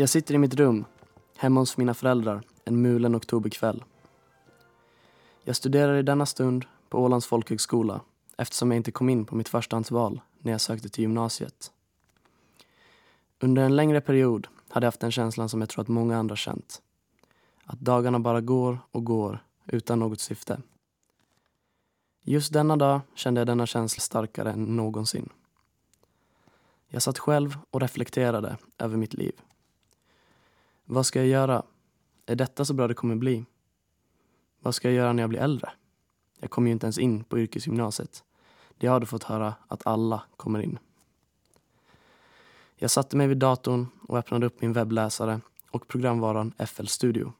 Jag sitter i mitt rum, hemma hos mina föräldrar, en mulen oktoberkväll. Jag studerar i denna stund på Ålands folkhögskola eftersom jag inte kom in på mitt förstahandsval när jag sökte till gymnasiet. Under en längre period hade jag haft den känslan som jag tror att många andra känt. Att dagarna bara går och går utan något syfte. Just denna dag kände jag denna känsla starkare än någonsin. Jag satt själv och reflekterade över mitt liv. Vad ska jag göra? Är detta så bra det kommer bli? Vad ska jag göra när jag blir äldre? Jag kom ju inte ens in på yrkesgymnasiet. Det jag hade fått höra att alla kommer in. Jag satte mig vid datorn och öppnade upp min webbläsare och programvaran FL Studio.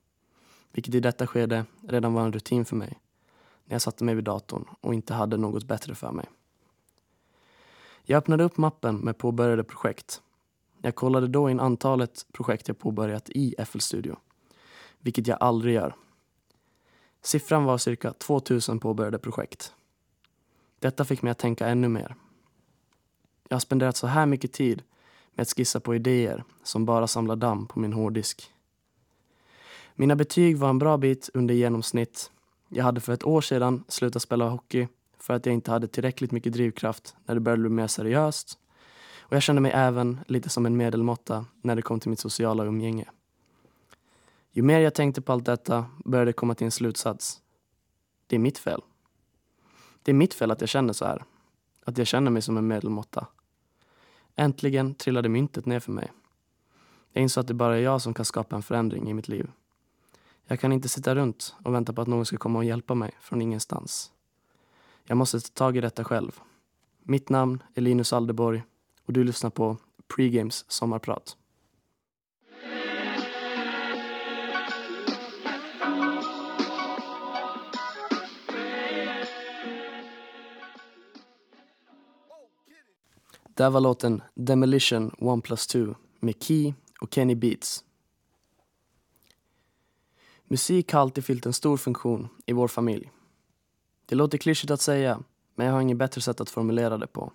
Vilket i detta skede redan var en rutin för mig. När jag satte mig vid datorn och inte hade något bättre för mig. Jag öppnade upp mappen med påbörjade projekt. Jag kollade då in antalet projekt jag påbörjat i FL Studio. Vilket jag aldrig gör. Siffran var cirka 2000 påbörjade projekt. Detta fick mig att tänka ännu mer. Jag har spenderat så här mycket tid med att skissa på idéer som bara samlar damm på min hårddisk. Mina betyg var en bra bit under genomsnitt. Jag hade för ett år sedan slutat spela hockey för att jag inte hade tillräckligt mycket drivkraft när det började bli mer seriöst. Och jag kände mig även lite som en medelmåtta när det kom till mitt sociala umgänge. Ju mer jag tänkte på allt detta började jag komma till en slutsats. Det är mitt fel. Det är mitt fel att jag känner så här. Att jag känner mig som en medelmåtta. Äntligen trillade myntet ner för mig. Jag insåg att det bara är jag som kan skapa en förändring i mitt liv. Jag kan inte sitta runt och vänta på att någon ska komma och hjälpa mig från ingenstans. Jag måste ta tag i detta själv. Mitt namn är Linus Aldeborg och du lyssnar på Pregames sommarprat. Där var låten Demolition 1 Plus 2 med Key och Kenny Beats. Musik har alltid fyllt en stor funktion i vår familj. Det låter klyschigt att säga, men jag har inget bättre sätt att formulera det på.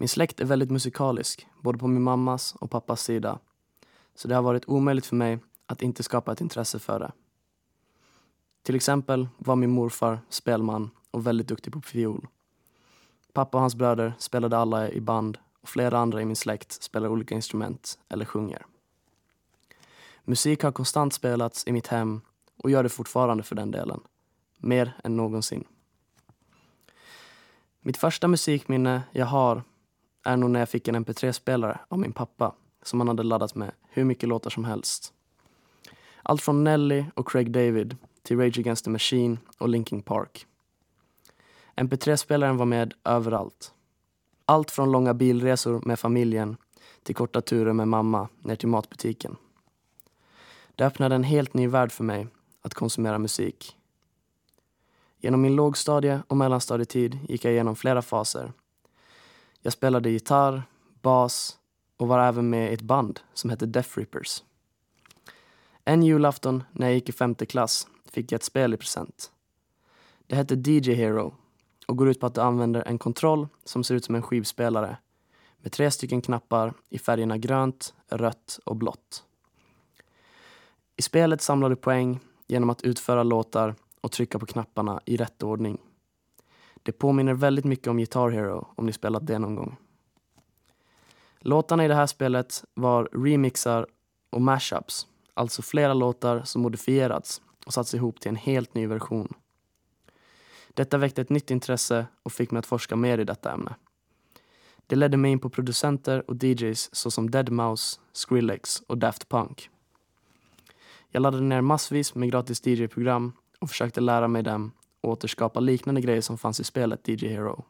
Min släkt är väldigt musikalisk, både på min mammas och pappas sida. Så det har varit omöjligt för mig att inte skapa ett intresse för det. Till exempel var min morfar spelman och väldigt duktig på fiol. Pappa och hans bröder spelade alla i band och flera andra i min släkt spelar olika instrument eller sjunger. Musik har konstant spelats i mitt hem och gör det fortfarande för den delen. Mer än någonsin. Mitt första musikminne jag har är nog när jag fick en mp3-spelare av min pappa som han hade laddat med hur mycket låtar som helst. Allt från Nelly och Craig David till Rage Against the Machine och Linkin Park. MP3-spelaren var med överallt. Allt från långa bilresor med familjen till korta turer med mamma ner till matbutiken. Det öppnade en helt ny värld för mig att konsumera musik. Genom min lågstadie och mellanstadietid gick jag igenom flera faser. Jag spelade gitarr, bas och var även med i ett band som hette Death Rippers. En julafton när jag gick i femte klass fick jag ett spel i present. Det hette DJ Hero och går ut på att du använder en kontroll som ser ut som en skivspelare med tre stycken knappar i färgerna grönt, rött och blått. I spelet samlar du poäng genom att utföra låtar och trycka på knapparna i rätt ordning. Det påminner väldigt mycket om Guitar Hero om ni spelat det någon gång. Låtarna i det här spelet var remixar och mashups, alltså flera låtar som modifierats och satts ihop till en helt ny version. Detta väckte ett nytt intresse och fick mig att forska mer i detta ämne. Det ledde mig in på producenter och DJs såsom Deadmau5, Skrillex och Daft Punk. Jag laddade ner massvis med gratis DJ-program och försökte lära mig dem återskapa liknande grejer som fanns i spelet DJ Hero.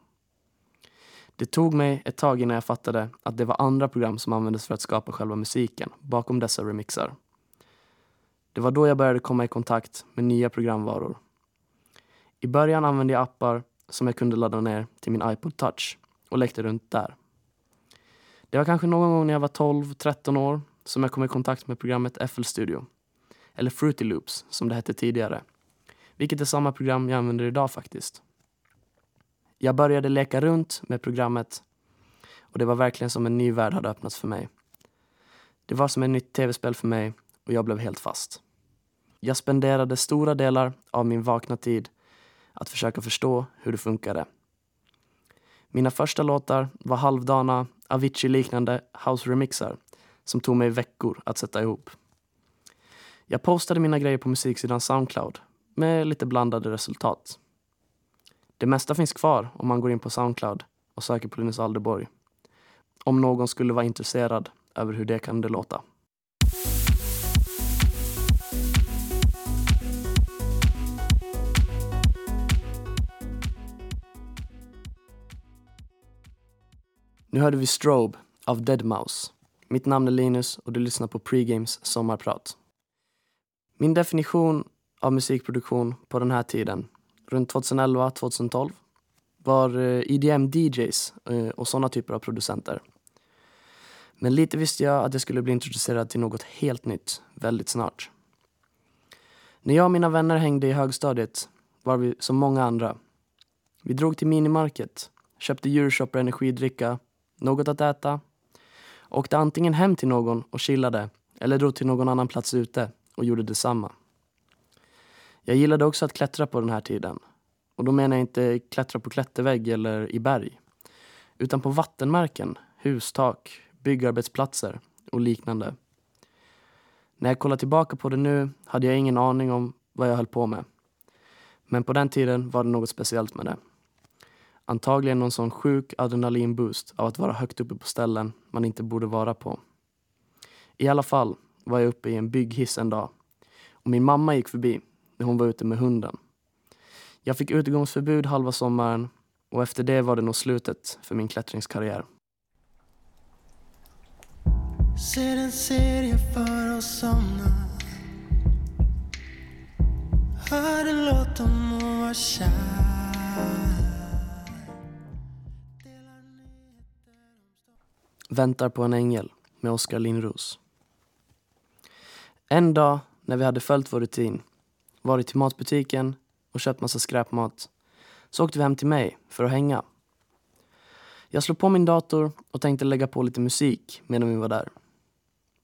Det tog mig ett tag innan jag fattade att det var andra program som användes för att skapa själva musiken bakom dessa remixar. Det var då jag började komma i kontakt med nya programvaror i början använde jag appar som jag kunde ladda ner till min iPod touch och lekte runt där. Det var kanske någon gång när jag var 12-13 år som jag kom i kontakt med programmet FL Studio. Eller Fruity Loops som det hette tidigare. Vilket är samma program jag använder idag faktiskt. Jag började leka runt med programmet och det var verkligen som en ny värld hade öppnats för mig. Det var som ett nytt tv-spel för mig och jag blev helt fast. Jag spenderade stora delar av min vakna tid att försöka förstå hur det funkade. Mina första låtar var halvdana Avicii-liknande house-remixar som tog mig veckor att sätta ihop. Jag postade mina grejer på musiksidan Soundcloud med lite blandade resultat. Det mesta finns kvar om man går in på Soundcloud och söker på Linus Alderborg. Om någon skulle vara intresserad över hur det kan det låta. Nu hörde vi Strobe av Deadmau5. Mitt namn är Linus och du lyssnar på Pregames sommarprat. Min definition av musikproduktion på den här tiden, runt 2011-2012, var eh, EDM-DJs eh, och sådana typer av producenter. Men lite visste jag att jag skulle bli introducerad till något helt nytt väldigt snart. När jag och mina vänner hängde i högstadiet var vi som många andra. Vi drog till minimarket, köpte Euroshopper energidricka, något att äta, åkte antingen hem till någon och chillade eller drog till någon annan plats ute och gjorde detsamma. Jag gillade också att klättra på den här tiden. Och då menar jag inte klättra på klättervägg eller i berg. Utan på vattenmärken, hustak, byggarbetsplatser och liknande. När jag kollar tillbaka på det nu hade jag ingen aning om vad jag höll på med. Men på den tiden var det något speciellt med det. Antagligen någon sån sjuk adrenalinboost av att vara högt uppe på ställen man inte borde vara på. I alla fall var jag uppe i en bygghiss en dag och min mamma gick förbi när hon var ute med hunden. Jag fick utegångsförbud halva sommaren och efter det var det nog slutet för min klättringskarriär. Ser en serie för att somna Hör en låt om att vara kär Väntar på en ängel med Oskar Lindros. En dag när vi hade följt vår rutin, varit till matbutiken och köpt massa skräpmat, så åkte vi hem till mig för att hänga. Jag slog på min dator och tänkte lägga på lite musik medan vi var där.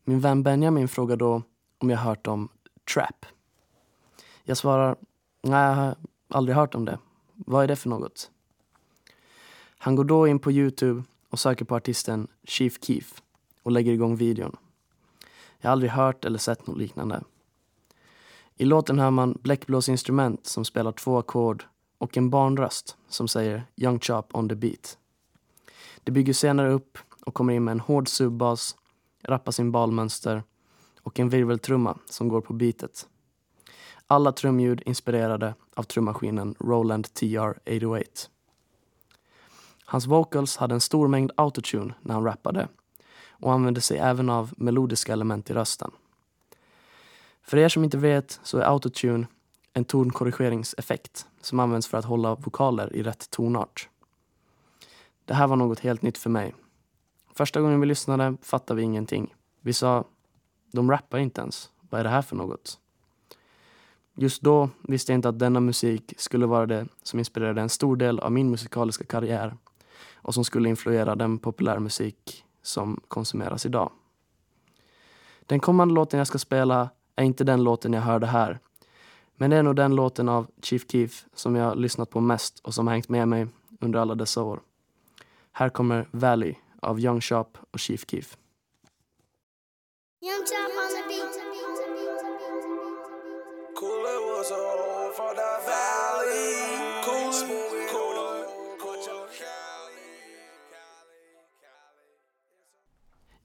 Min vän Benjamin frågar då om jag hört om trap. Jag svarar, nej jag har aldrig hört om det. Vad är det för något? Han går då in på Youtube och söker på artisten Chief Keef och lägger igång videon. Jag har aldrig hört eller sett något liknande. I låten hör man bläckblåsinstrument som spelar två ackord och en barnröst som säger Young Chop on the beat. Det bygger senare upp och kommer in med en hård subbas rappasimbalmönster och en virveltrumma som går på beatet. Alla trumljud inspirerade av trummaskinen Roland TR-808. Hans vocals hade en stor mängd autotune när han rappade och använde sig även av melodiska element i rösten. För er som inte vet så är autotune en tonkorrigeringseffekt som används för att hålla vokaler i rätt tonart. Det här var något helt nytt för mig Första gången vi lyssnade fattade vi ingenting. Vi sa, de rappar inte ens. Vad är det här för något? Just då visste jag inte att denna musik skulle vara det som inspirerade en stor del av min musikaliska karriär och som skulle influera den populärmusik som konsumeras idag. Den kommande låten jag ska spela är inte den låten jag hörde här. Men det är nog den låten av Chief Keef som jag lyssnat på mest och som har hängt med mig under alla dessa år. Här kommer Valley av Young Sharp och Chief Keef. Young on the beat.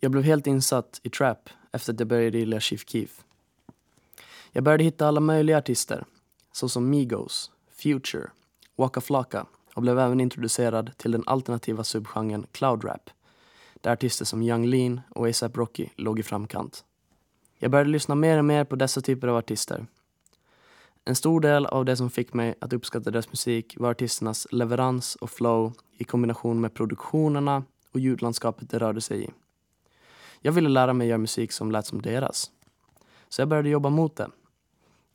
Jag blev helt insatt i trap efter att jag började gilla Chief Keef. Jag började hitta alla möjliga artister, såsom Migos, Future, Waka Flocka och blev även introducerad till den alternativa subgenren cloud rap där artister som Young Lean och ASAP Rocky låg i framkant. Jag började lyssna mer och mer på dessa typer av artister. En stor del av det som fick mig att uppskatta deras musik var artisternas leverans och flow i kombination med produktionerna och ljudlandskapet de rörde sig i. Jag ville lära mig göra musik som lät som deras. Så jag började jobba mot det.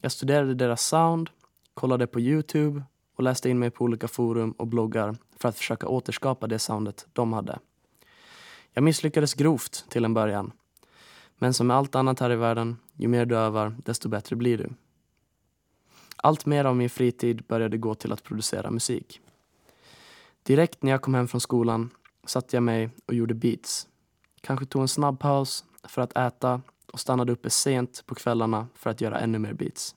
Jag studerade deras sound, kollade på Youtube och läste in mig på olika forum och bloggar för att försöka återskapa det soundet de hade. Jag misslyckades grovt till en början. Men som med allt annat här i världen, ju mer du övar, desto bättre blir du. Allt mer av min fritid började gå till att producera musik. Direkt när jag kom hem från skolan satte jag mig och gjorde beats. Kanske tog en snabb paus för att äta och stannade uppe sent på kvällarna för att göra ännu mer beats.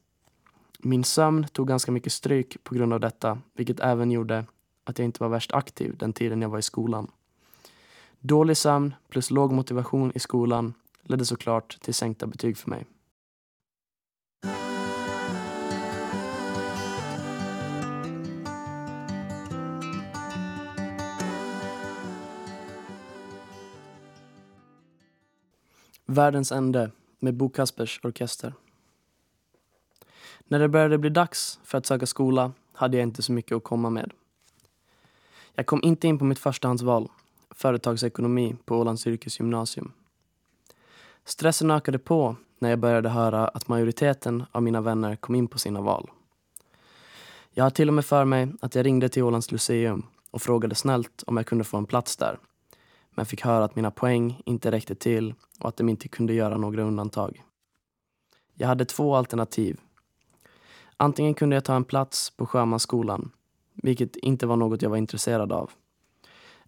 Min sömn tog ganska mycket stryk på grund av detta, vilket även gjorde att jag inte var värst aktiv den tiden jag var i skolan. Dålig sömn plus låg motivation i skolan ledde såklart till sänkta betyg för mig. Världens ände med Bo Kaspers Orkester. När det började bli dags för att söka skola hade jag inte så mycket att komma med. Jag kom inte in på mitt förstahandsval, företagsekonomi på Ålands yrkesgymnasium. Stressen ökade på när jag började höra att majoriteten av mina vänner kom in på sina val. Jag har till och med för mig att jag ringde till Ålands Lyceum och frågade snällt om jag kunde få en plats där. Men fick höra att mina poäng inte räckte till och att de inte kunde göra några undantag. Jag hade två alternativ. Antingen kunde jag ta en plats på Sjömansskolan, vilket inte var något jag var intresserad av.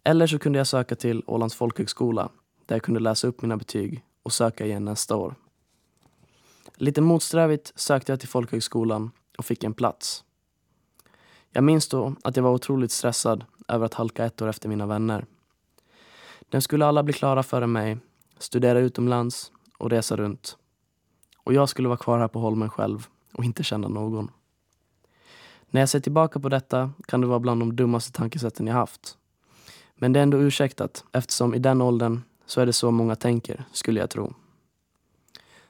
Eller så kunde jag söka till Ålands folkhögskola, där jag kunde läsa upp mina betyg och söka igen nästa år. Lite motsträvigt sökte jag till folkhögskolan och fick en plats. Jag minns då att jag var otroligt stressad över att halka ett år efter mina vänner. Den skulle alla bli klara före mig, studera utomlands och resa runt. Och jag skulle vara kvar här på Holmen själv och inte känna någon. När jag ser tillbaka på detta kan det vara bland de dummaste tankesätten jag haft. Men det är ändå ursäktat eftersom i den åldern så är det så många tänker, skulle jag tro.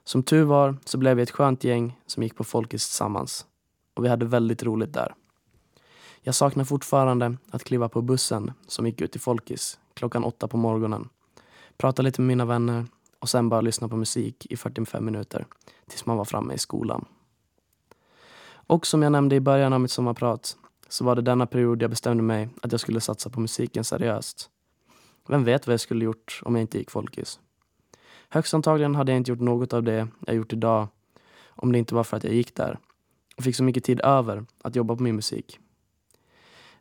Som tur var så blev vi ett skönt gäng som gick på Folkis tillsammans. Och vi hade väldigt roligt där. Jag saknar fortfarande att kliva på bussen som gick ut till Folkis klockan åtta på morgonen. Prata lite med mina vänner och sen bara lyssna på musik i 45 minuter tills man var framme i skolan. Och som jag nämnde i början av mitt sommarprat så var det denna period jag bestämde mig att jag skulle satsa på musiken seriöst. Vem vet vad jag skulle gjort om jag inte gick folkis? Högst antagligen hade jag inte gjort något av det jag gjort idag om det inte var för att jag gick där och fick så mycket tid över att jobba på min musik.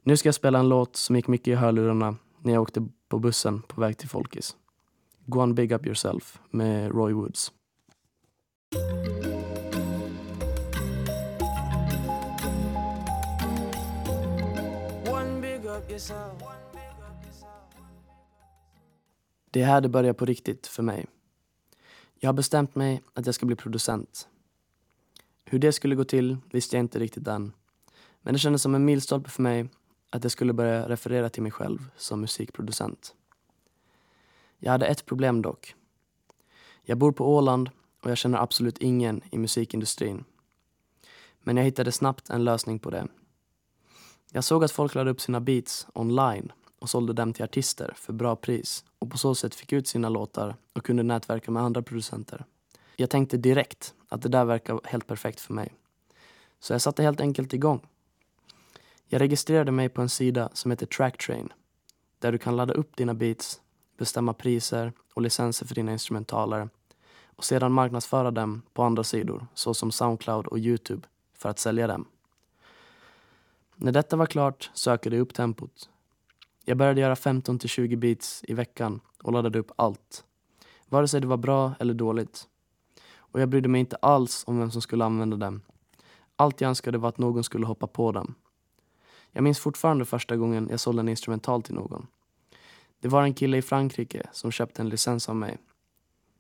Nu ska jag spela en låt som gick mycket i hörlurarna när jag åkte på bussen på väg till Folkis. Go on big up yourself med Roy Woods. Det är här det börjar på riktigt för mig. Jag har bestämt mig att jag ska bli producent. Hur det skulle gå till visste jag inte riktigt än. Men det kändes som en milstolpe för mig att jag skulle börja referera till mig själv som musikproducent. Jag hade ett problem dock. Jag bor på Åland och jag känner absolut ingen i musikindustrin. Men jag hittade snabbt en lösning på det. Jag såg att folk lade upp sina beats online och sålde dem till artister för bra pris och på så sätt fick ut sina låtar och kunde nätverka med andra producenter. Jag tänkte direkt att det där verkar helt perfekt för mig. Så jag satte helt enkelt igång. Jag registrerade mig på en sida som heter Tracktrain där du kan ladda upp dina beats, bestämma priser och licenser för dina instrumentaler och sedan marknadsföra dem på andra sidor såsom Soundcloud och Youtube för att sälja dem. När detta var klart sökte jag upp tempot. Jag började göra 15-20 beats i veckan och laddade upp allt. Vare sig det var bra eller dåligt. Och jag brydde mig inte alls om vem som skulle använda dem. Allt jag önskade var att någon skulle hoppa på dem. Jag minns fortfarande första gången jag sålde en instrumental till någon. Det var en kille i Frankrike som köpte en licens av mig.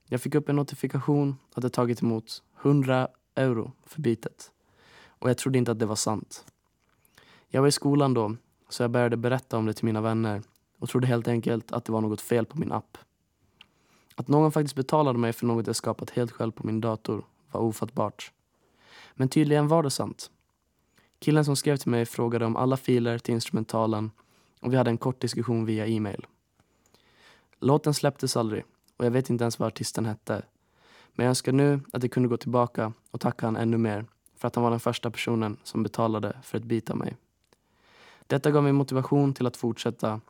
Jag fick upp en notifikation att jag tagit emot 100 euro för bitet. Och jag trodde inte att det var sant. Jag var i skolan då, så jag började berätta om det till mina vänner och trodde helt enkelt att det var något fel på min app. Att någon faktiskt betalade mig för något jag skapat helt själv på min dator var ofattbart. Men tydligen var det sant. Killen som skrev till mig frågade om alla filer till instrumentalen och vi hade en kort diskussion via e-mail. Låten släpptes aldrig och jag vet inte ens vad artisten hette. Men jag önskar nu att jag kunde gå tillbaka och tacka han ännu mer för att han var den första personen som betalade för ett bit av mig. Detta gav mig motivation till att fortsätta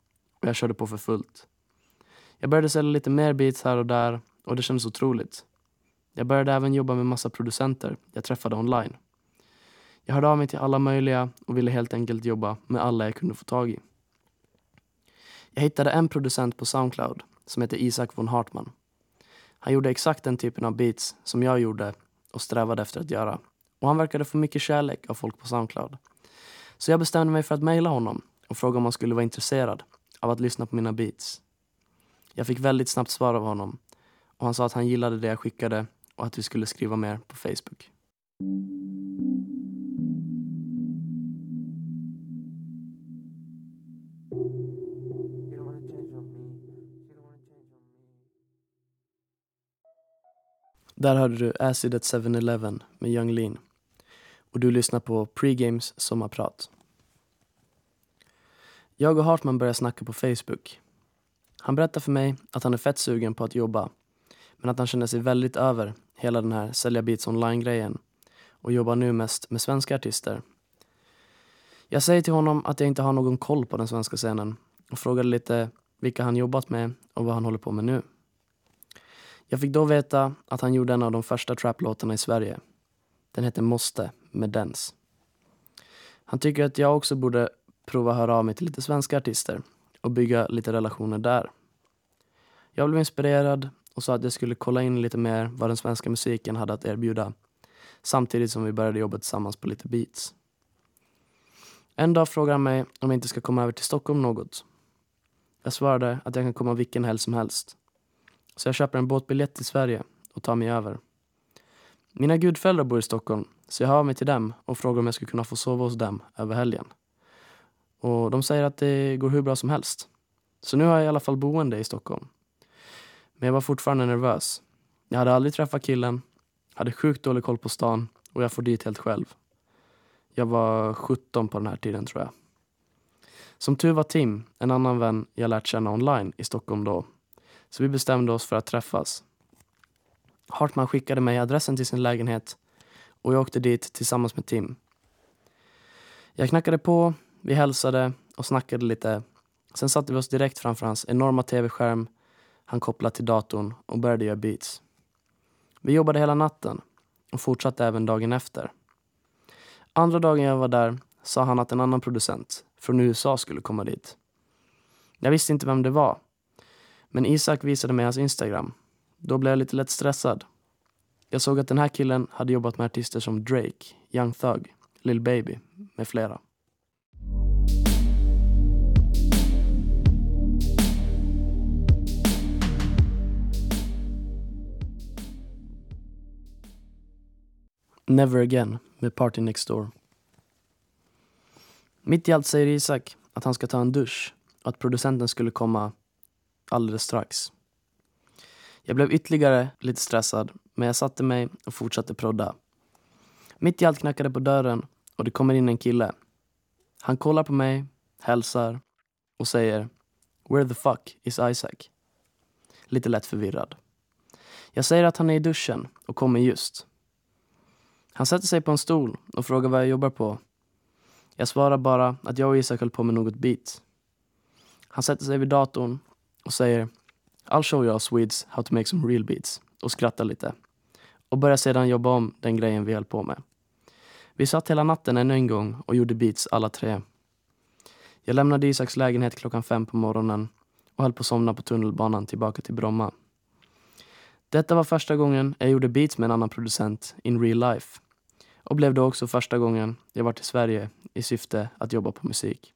och jag körde på för fullt. Jag började sälja lite mer beats här och där och det kändes otroligt. Jag började även jobba med massa producenter jag träffade online. Jag hörde av mig till alla möjliga och ville helt enkelt jobba med alla jag kunde få tag i. Jag hittade en producent på Soundcloud som heter Isak von Hartman. Han gjorde exakt den typen av beats som jag gjorde och strävade efter att göra. Och han verkade få mycket kärlek av folk på Soundcloud. Så jag bestämde mig för att mejla honom och fråga om han skulle vara intresserad av att lyssna på mina beats. Jag fick väldigt snabbt svar av honom och han sa att han gillade det jag skickade och att vi skulle skriva mer på Facebook. Där hörde du Acid at 7-Eleven med Young Lean. Och du lyssnar på Pregames sommarprat. Jag och Hartman börjar snacka på Facebook. Han berättar för mig att han är fett sugen på att jobba men att han känner sig väldigt över hela den här sälja beats online-grejen och jobbar nu mest med svenska artister. Jag säger till honom att jag inte har någon koll på den svenska scenen och frågade lite vilka han jobbat med och vad han håller på med nu. Jag fick då veta att han gjorde en av de första traplåtarna i Sverige. Den heter Måste med Dens. Han tycker att jag också borde prova höra av mig till lite svenska artister och bygga lite relationer där. Jag blev inspirerad och sa att jag skulle kolla in lite mer vad den svenska musiken hade att erbjuda samtidigt som vi började jobba tillsammans på lite beats. En dag frågade han mig om jag inte ska komma över till Stockholm något. Jag svarade att jag kan komma vilken helg som helst. Så jag köper en båtbiljett till Sverige och tar mig över. Mina gudföräldrar bor i Stockholm så jag hör av mig till dem och frågar om jag skulle kunna få sova hos dem över helgen. Och de säger att det går hur bra som helst. Så nu har jag i alla fall boende i Stockholm. Men jag var fortfarande nervös. Jag hade aldrig träffat killen, hade sjukt dålig koll på stan och jag får dit helt själv. Jag var 17 på den här tiden tror jag. Som tur var Tim, en annan vän jag lärt känna online i Stockholm då. Så vi bestämde oss för att träffas. Hartman skickade mig adressen till sin lägenhet och jag åkte dit tillsammans med Tim. Jag knackade på, vi hälsade och snackade lite. Sen satte vi oss direkt framför hans enorma tv-skärm han kopplade till datorn och började göra beats. Vi jobbade hela natten och fortsatte även dagen efter. Andra dagen jag var där sa han att en annan producent från USA skulle komma dit. Jag visste inte vem det var. Men Isak visade mig hans Instagram. Då blev jag lite lätt stressad. Jag såg att den här killen hade jobbat med artister som Drake, Young Thug, Lil Baby med flera. Never Again med Party Next Door. Mitt i allt säger Isak att han ska ta en dusch och att producenten skulle komma alldeles strax. Jag blev ytterligare lite stressad men jag satte mig och fortsatte prodda. Mitt i allt knackade på dörren och det kommer in en kille. Han kollar på mig, hälsar och säger Where the fuck is Isaac? Lite lätt förvirrad. Jag säger att han är i duschen och kommer just. Han sätter sig på en stol och frågar vad jag jobbar på. Jag svarar bara att jag och Isak höll på med något beat. Han sätter sig vid datorn och säger I'll show you Swedes how to make some real beats och skrattar lite. Och börjar sedan jobba om den grejen vi höll på med. Vi satt hela natten ännu en gång och gjorde beats alla tre. Jag lämnade Isaks lägenhet klockan fem på morgonen och höll på att somna på tunnelbanan tillbaka till Bromma. Detta var första gången jag gjorde beats med en annan producent in real life och blev då också första gången jag var i Sverige i syfte att jobba på musik.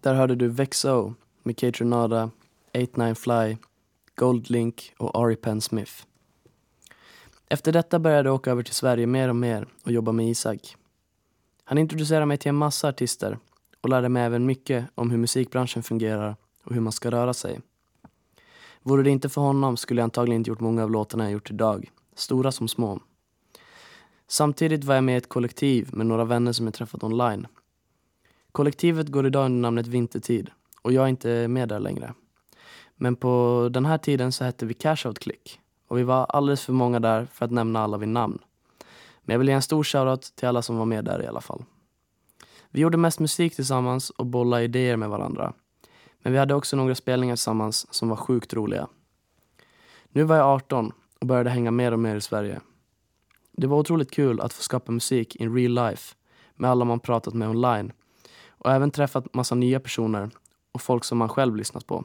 Där hörde du Vexo med Kate Renada, 89 Fly, Goldlink och Ari Penn Smith. Efter detta började jag åka över till Sverige mer och mer och jobba med Isak. Han introducerade mig till en massa artister och lärde mig även mycket om hur musikbranschen fungerar och hur man ska röra sig. Vore det inte för honom skulle jag antagligen inte gjort många av låtarna jag gjort idag, stora som små. Samtidigt var jag med i ett kollektiv med några vänner som jag träffat online. Kollektivet går idag under namnet Vintertid och jag är inte med där längre. Men på den här tiden så hette vi Cashout Click och vi var alldeles för många där för att nämna alla vid namn. Men jag vill ge en stor shoutout till alla som var med där i alla fall. Vi gjorde mest musik tillsammans och bollade idéer med varandra. Men vi hade också några spelningar tillsammans som var sjukt roliga. Nu var jag 18 och började hänga mer och mer i Sverige. Det var otroligt kul att få skapa musik in real life med alla man pratat med online och även träffat massa nya personer och folk som man själv lyssnat på.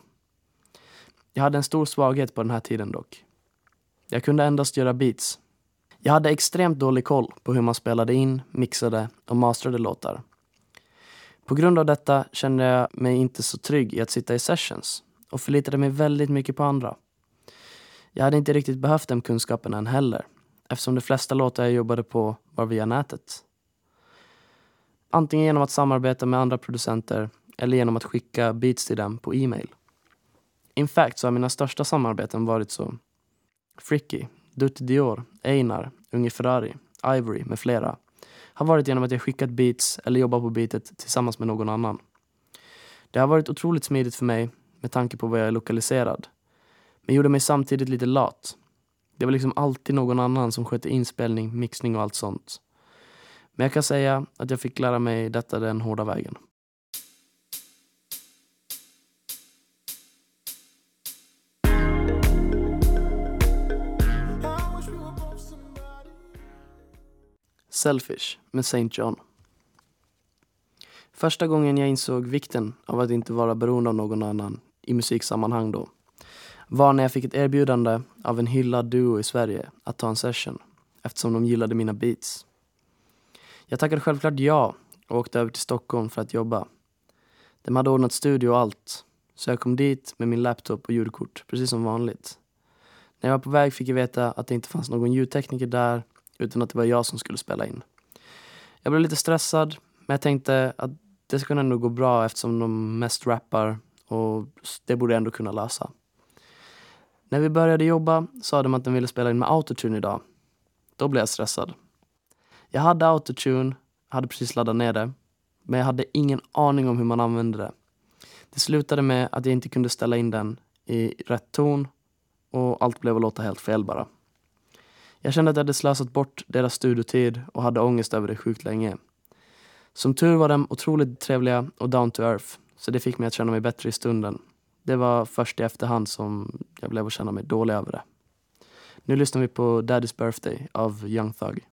Jag hade en stor svaghet på den här tiden dock. Jag kunde endast göra beats. Jag hade extremt dålig koll på hur man spelade in, mixade och masterade låtar. På grund av detta kände jag mig inte så trygg i att sitta i sessions och förlitade mig väldigt mycket på andra. Jag hade inte riktigt behövt den kunskapen än heller eftersom de flesta låtar jag jobbade på var via nätet. Antingen genom att samarbeta med andra producenter eller genom att skicka beats till dem på e-mail. In fact så har mina största samarbeten varit så Fricky, Dutti Dior, Einar, Unge Ferrari, Ivory med flera har varit genom att jag skickat beats eller jobbat på beatet tillsammans med någon annan. Det har varit otroligt smidigt för mig med tanke på var jag är lokaliserad. Men gjorde mig samtidigt lite lat. Det var liksom alltid någon annan som skötte inspelning, mixning och allt sånt. Men jag kan säga att jag fick lära mig detta den hårda vägen. Selfish med St. John. Första gången jag insåg vikten av att inte vara beroende av någon annan i musiksammanhang då var när jag fick ett erbjudande av en hyllad duo i Sverige att ta en session eftersom de gillade mina beats. Jag tackade självklart ja och åkte över till Stockholm för att jobba. De hade ordnat studio och allt så jag kom dit med min laptop och ljudkort precis som vanligt. När jag var på väg fick jag veta att det inte fanns någon ljudtekniker där utan att det var jag som skulle spela in. Jag blev lite stressad, men jag tänkte att det skulle ändå gå bra eftersom de mest rappar och det borde jag ändå kunna lösa. När vi började jobba sa de att de ville spela in med autotune idag. Då blev jag stressad. Jag hade autotune, hade precis laddat ner det, men jag hade ingen aning om hur man använde det. Det slutade med att jag inte kunde ställa in den i rätt ton och allt blev att låta helt fel bara. Jag kände att jag hade slösat bort deras studiotid och hade ångest över det sjukt länge. Som tur var de otroligt trevliga och down to earth, så det fick mig att känna mig bättre i stunden. Det var först i efterhand som jag blev att känna mig dålig över det. Nu lyssnar vi på Daddy's Birthday av Young Thug.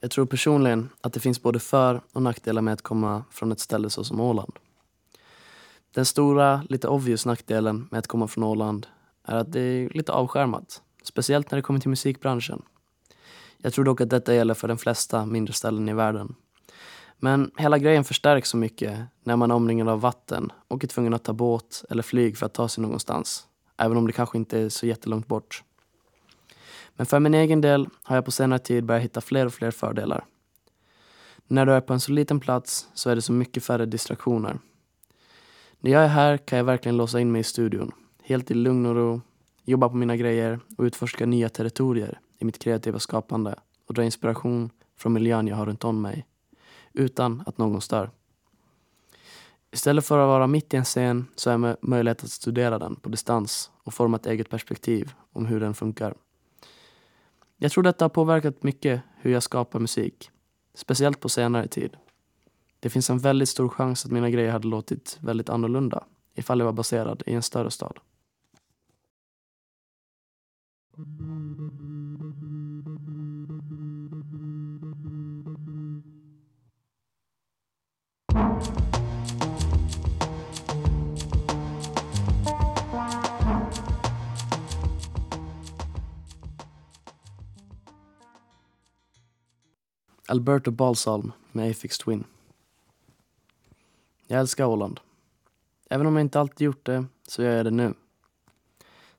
Jag tror personligen att det finns både för och nackdelar med att komma från ett ställe så som Åland. Den stora, lite obvious nackdelen med att komma från Åland är att det är lite avskärmat. Speciellt när det kommer till musikbranschen. Jag tror dock att detta gäller för de flesta mindre ställen i världen. Men hela grejen förstärks så mycket när man är omringad av vatten och är tvungen att ta båt eller flyg för att ta sig någonstans. Även om det kanske inte är så jättelångt bort. Men för min egen del har jag på senare tid börjat hitta fler och fler fördelar. När du är på en så liten plats så är det så mycket färre distraktioner. När jag är här kan jag verkligen låsa in mig i studion, helt i lugn och ro, jobba på mina grejer och utforska nya territorier i mitt kreativa skapande och dra inspiration från miljön jag har runt om mig, utan att någon stör. Istället för att vara mitt i en scen så har jag möjlighet att studera den på distans och forma ett eget perspektiv om hur den funkar. Jag tror detta har påverkat mycket hur jag skapar musik. Speciellt på senare tid. Det finns en väldigt stor chans att mina grejer hade låtit väldigt annorlunda ifall jag var baserad i en större stad. Alberto Balsalm med Afix Twin. Jag älskar Åland. Även om jag inte alltid gjort det, så gör jag det nu.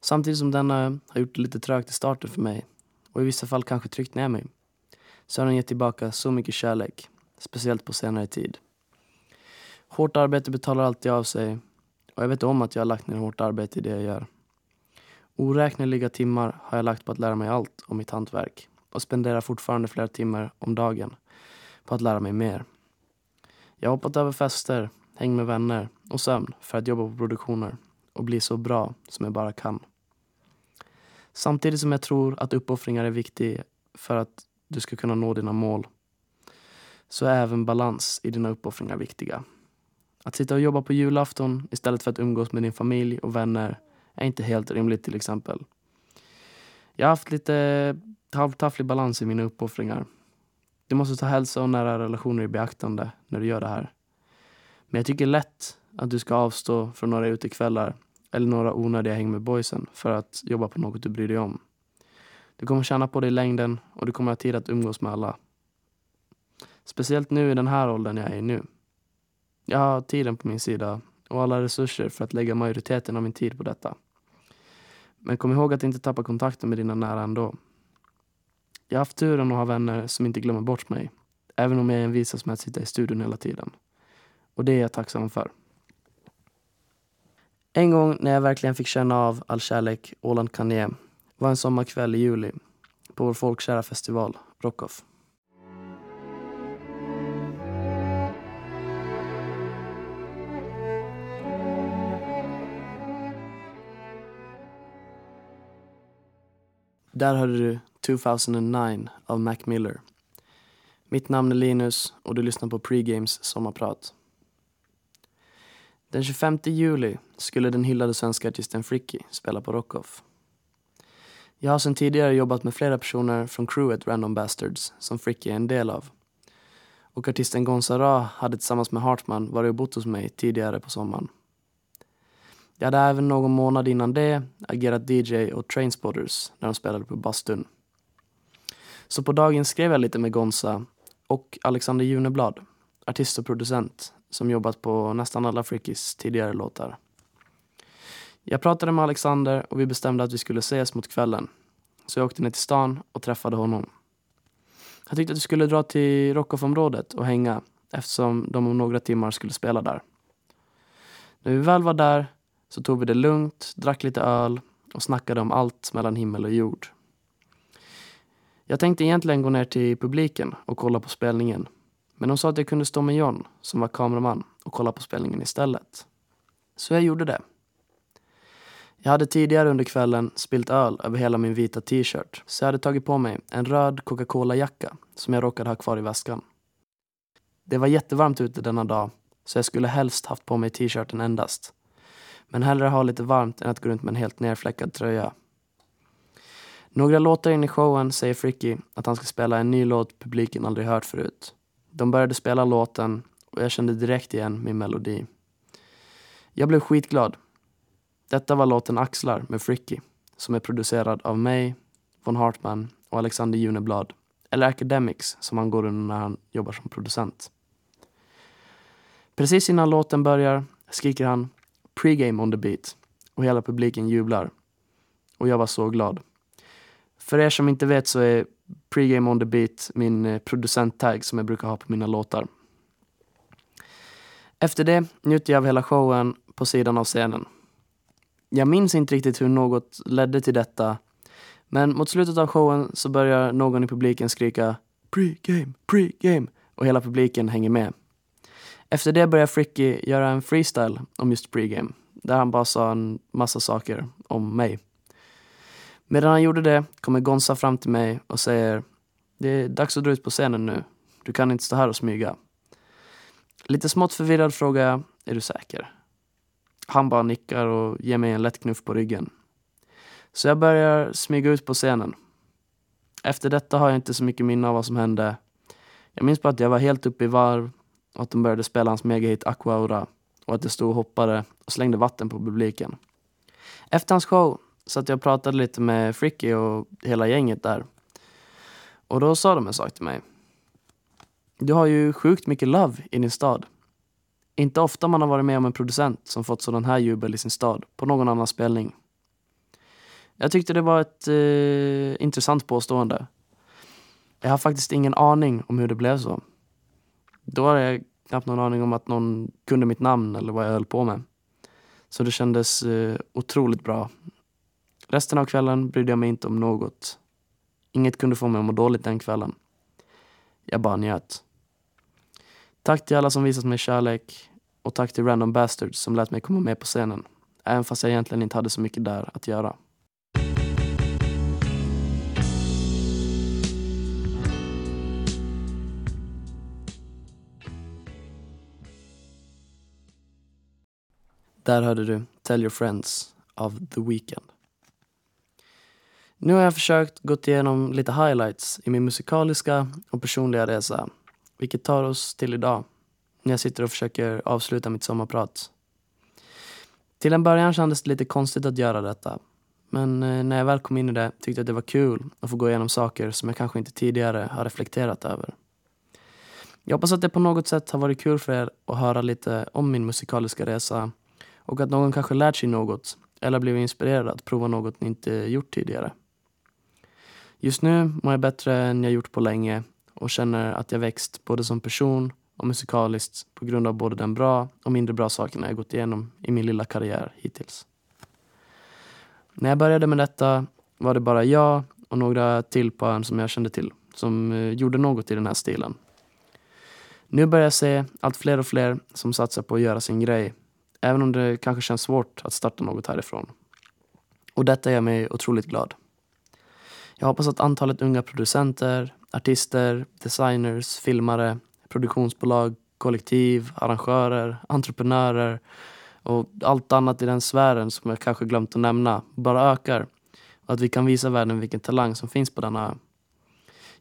Samtidigt som denna har gjort det lite trögt i starten för mig och i vissa fall kanske tryckt ner mig, så har den gett tillbaka så mycket kärlek, speciellt på senare tid. Hårt arbete betalar alltid av sig och jag vet om att jag har lagt ner hårt arbete i det jag gör. Oräkneliga timmar har jag lagt på att lära mig allt om mitt hantverk och spenderar fortfarande flera timmar om dagen på att lära mig mer. Jag har hoppat över fester, häng med vänner och sömn för att jobba på produktioner och bli så bra som jag bara kan. Samtidigt som jag tror att uppoffringar är viktiga för att du ska kunna nå dina mål så är även balans i dina uppoffringar viktiga. Att sitta och jobba på julafton istället för att umgås med din familj och vänner är inte helt rimligt till exempel. Jag har haft lite halvtafflig balans i mina uppoffringar. Du måste ta hälsa och nära relationer i beaktande när du gör det här. Men jag tycker lätt att du ska avstå från några utekvällar eller några onödiga häng med boysen för att jobba på något du bryr dig om. Du kommer tjäna på det i längden och du kommer ha tid att umgås med alla. Speciellt nu i den här åldern jag är i nu. Jag har tiden på min sida och alla resurser för att lägga majoriteten av min tid på detta. Men kom ihåg att inte tappa kontakten med dina nära ändå. Jag har haft turen att ha vänner som inte glömmer bort mig, även om jag envisas med att sitta i studion hela tiden. Och det är jag tacksam för. En gång när jag verkligen fick känna av all kärlek Åland kan ge var en sommarkväll i juli på vår folkkära festival, Rockoff. Där hörde du 2009 av Mac Miller. Mitt namn är Linus och du lyssnar på Pregames sommarprat. Den 25 juli skulle den hyllade svenska artisten Fricky spela på Rockoff. Jag har sedan tidigare jobbat med flera personer från crewet Random Bastards som Fricky är en del av. Och artisten Gonzara hade tillsammans med Hartman varit och bott hos mig tidigare på sommaren. Jag hade även någon månad innan det agerat DJ och Trainspotters när de spelade på bastun. Så på dagen skrev jag lite med Gonza och Alexander Juneblad, artist och producent som jobbat på nästan alla Frickys tidigare låtar. Jag pratade med Alexander och vi bestämde att vi skulle ses mot kvällen. Så jag åkte ner till stan och träffade honom. Han tyckte att vi skulle dra till Rockoff-området och hänga eftersom de om några timmar skulle spela där. När vi väl var där så tog vi det lugnt, drack lite öl och snackade om allt mellan himmel och jord. Jag tänkte egentligen gå ner till publiken och kolla på spelningen. Men de sa att jag kunde stå med John, som var kameraman, och kolla på spelningen istället. Så jag gjorde det. Jag hade tidigare under kvällen spilt öl över hela min vita t-shirt så jag hade tagit på mig en röd Coca-Cola-jacka som jag råkade ha kvar i väskan. Det var jättevarmt ute denna dag så jag skulle helst haft på mig t-shirten endast. Men hellre ha lite varmt än att gå runt med en helt nerfläckad tröja. Några låtar in i showen säger Fricky att han ska spela en ny låt publiken aldrig hört förut. De började spela låten och jag kände direkt igen min melodi. Jag blev skitglad. Detta var låten Axlar med Fricky som är producerad av mig, von Hartman och Alexander Juneblad, eller Academics som han går under när han jobbar som producent. Precis innan låten börjar skriker han pregame on the beat och hela publiken jublar. Och jag var så glad. För er som inte vet så är pregame on the beat min eh, producenttag som jag brukar ha på mina låtar. Efter det njuter jag av hela showen på sidan av scenen. Jag minns inte riktigt hur något ledde till detta men mot slutet av showen så börjar någon i publiken skrika pre-game, pre-game och hela publiken hänger med. Efter det börjar Fricky göra en freestyle om just pregame där han bara sa en massa saker om mig. Medan han gjorde det kommer Gonza fram till mig och säger Det är dags att dra ut på scenen nu. Du kan inte stå här och smyga. Lite smått förvirrad frågar jag Är du säker? Han bara nickar och ger mig en lätt knuff på ryggen. Så jag börjar smyga ut på scenen. Efter detta har jag inte så mycket minne av vad som hände. Jag minns bara att jag var helt uppe i varv och att de började spela hans megahit Aquaura och att jag stod och hoppade och slängde vatten på publiken. Efter hans show satt jag pratade lite med Fricky och hela gänget där. Och då sa de en sak till mig. Du har ju sjukt mycket love i din stad. Inte ofta man har varit med om en producent som fått sådan här jubel i sin stad på någon annan spelning. Jag tyckte det var ett eh, intressant påstående. Jag har faktiskt ingen aning om hur det blev så. Då hade jag knappt någon aning om att någon kunde mitt namn eller vad jag höll på med. Så det kändes eh, otroligt bra. Resten av kvällen brydde jag mig inte om något. Inget kunde få mig att må dåligt den kvällen. Jag bara njöt. Tack till alla som visat mig kärlek och tack till Random Bastards som lät mig komma med på scenen. Även fast jag egentligen inte hade så mycket där att göra. Där hörde du Tell your friends av The Weeknd. Nu har jag försökt gå igenom lite highlights i min musikaliska och personliga resa. Vilket tar oss till idag, när jag sitter och försöker avsluta mitt sommarprat. Till en början kändes det lite konstigt att göra detta. Men eh, när jag väl kom in i det tyckte jag att det var kul att få gå igenom saker som jag kanske inte tidigare har reflekterat över. Jag hoppas att det på något sätt har varit kul för er att höra lite om min musikaliska resa och att någon kanske lärt sig något eller blivit inspirerad att prova något ni inte gjort tidigare. Just nu mår jag bättre än jag gjort på länge och känner att jag växt både som person och musikaliskt på grund av både den bra och mindre bra sakerna jag gått igenom i min lilla karriär hittills. När jag började med detta var det bara jag och några till på ön som jag kände till som eh, gjorde något i den här stilen. Nu börjar jag se allt fler och fler som satsar på att göra sin grej även om det kanske känns svårt att starta något härifrån. Och detta gör mig otroligt glad. Jag hoppas att antalet unga producenter, artister, designers, filmare, produktionsbolag, kollektiv, arrangörer, entreprenörer och allt annat i den sfären som jag kanske glömt att nämna bara ökar och att vi kan visa världen vilken talang som finns på denna ö.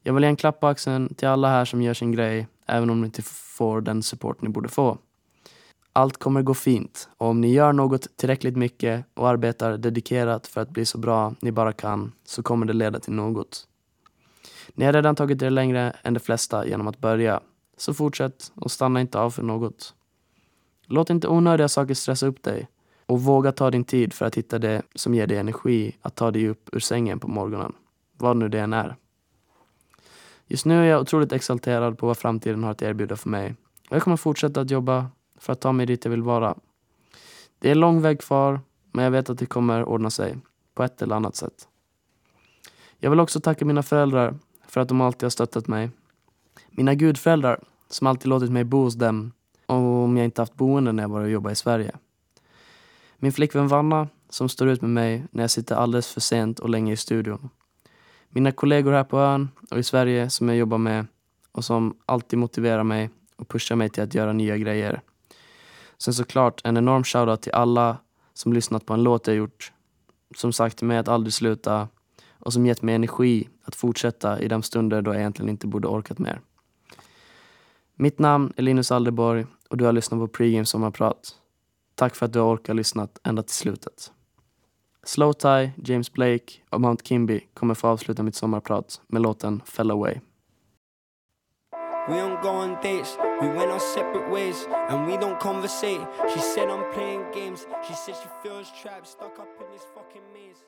Jag vill ge en klapp på axeln till alla här som gör sin grej även om ni inte får den support ni borde få. Allt kommer gå fint och om ni gör något tillräckligt mycket och arbetar dedikerat för att bli så bra ni bara kan så kommer det leda till något. Ni har redan tagit er längre än de flesta genom att börja, så fortsätt och stanna inte av för något. Låt inte onödiga saker stressa upp dig och våga ta din tid för att hitta det som ger dig energi att ta dig upp ur sängen på morgonen, vad nu det än är. Just nu är jag otroligt exalterad på vad framtiden har att erbjuda för mig och jag kommer fortsätta att jobba för att ta mig dit jag vill vara. Det är lång väg kvar, men jag vet att det kommer ordna sig på ett eller annat sätt. Jag vill också tacka mina föräldrar för att de alltid har stöttat mig. Mina gudföräldrar som alltid låtit mig bo hos dem om jag inte haft boende när jag var och jobbade i Sverige. Min flickvän Vanna som står ut med mig när jag sitter alldeles för sent och länge i studion. Mina kollegor här på ön och i Sverige som jag jobbar med och som alltid motiverar mig och pushar mig till att göra nya grejer. Sen såklart en enorm shoutout till alla som lyssnat på en låt jag gjort, som sagt till mig att aldrig sluta och som gett mig energi att fortsätta i de stunder då jag egentligen inte borde orkat mer. Mitt namn är Linus Alderborg och du har lyssnat på Pregame Sommarprat. Tack för att du har orkat lyssna ända till slutet. Slow Tie, James Blake och Mount Kimby kommer få avsluta mitt sommarprat med låten Fell Away. We don't go on dates, we went our separate ways, and we don't conversate. She said I'm playing games, she said she feels trapped, stuck up in this fucking maze.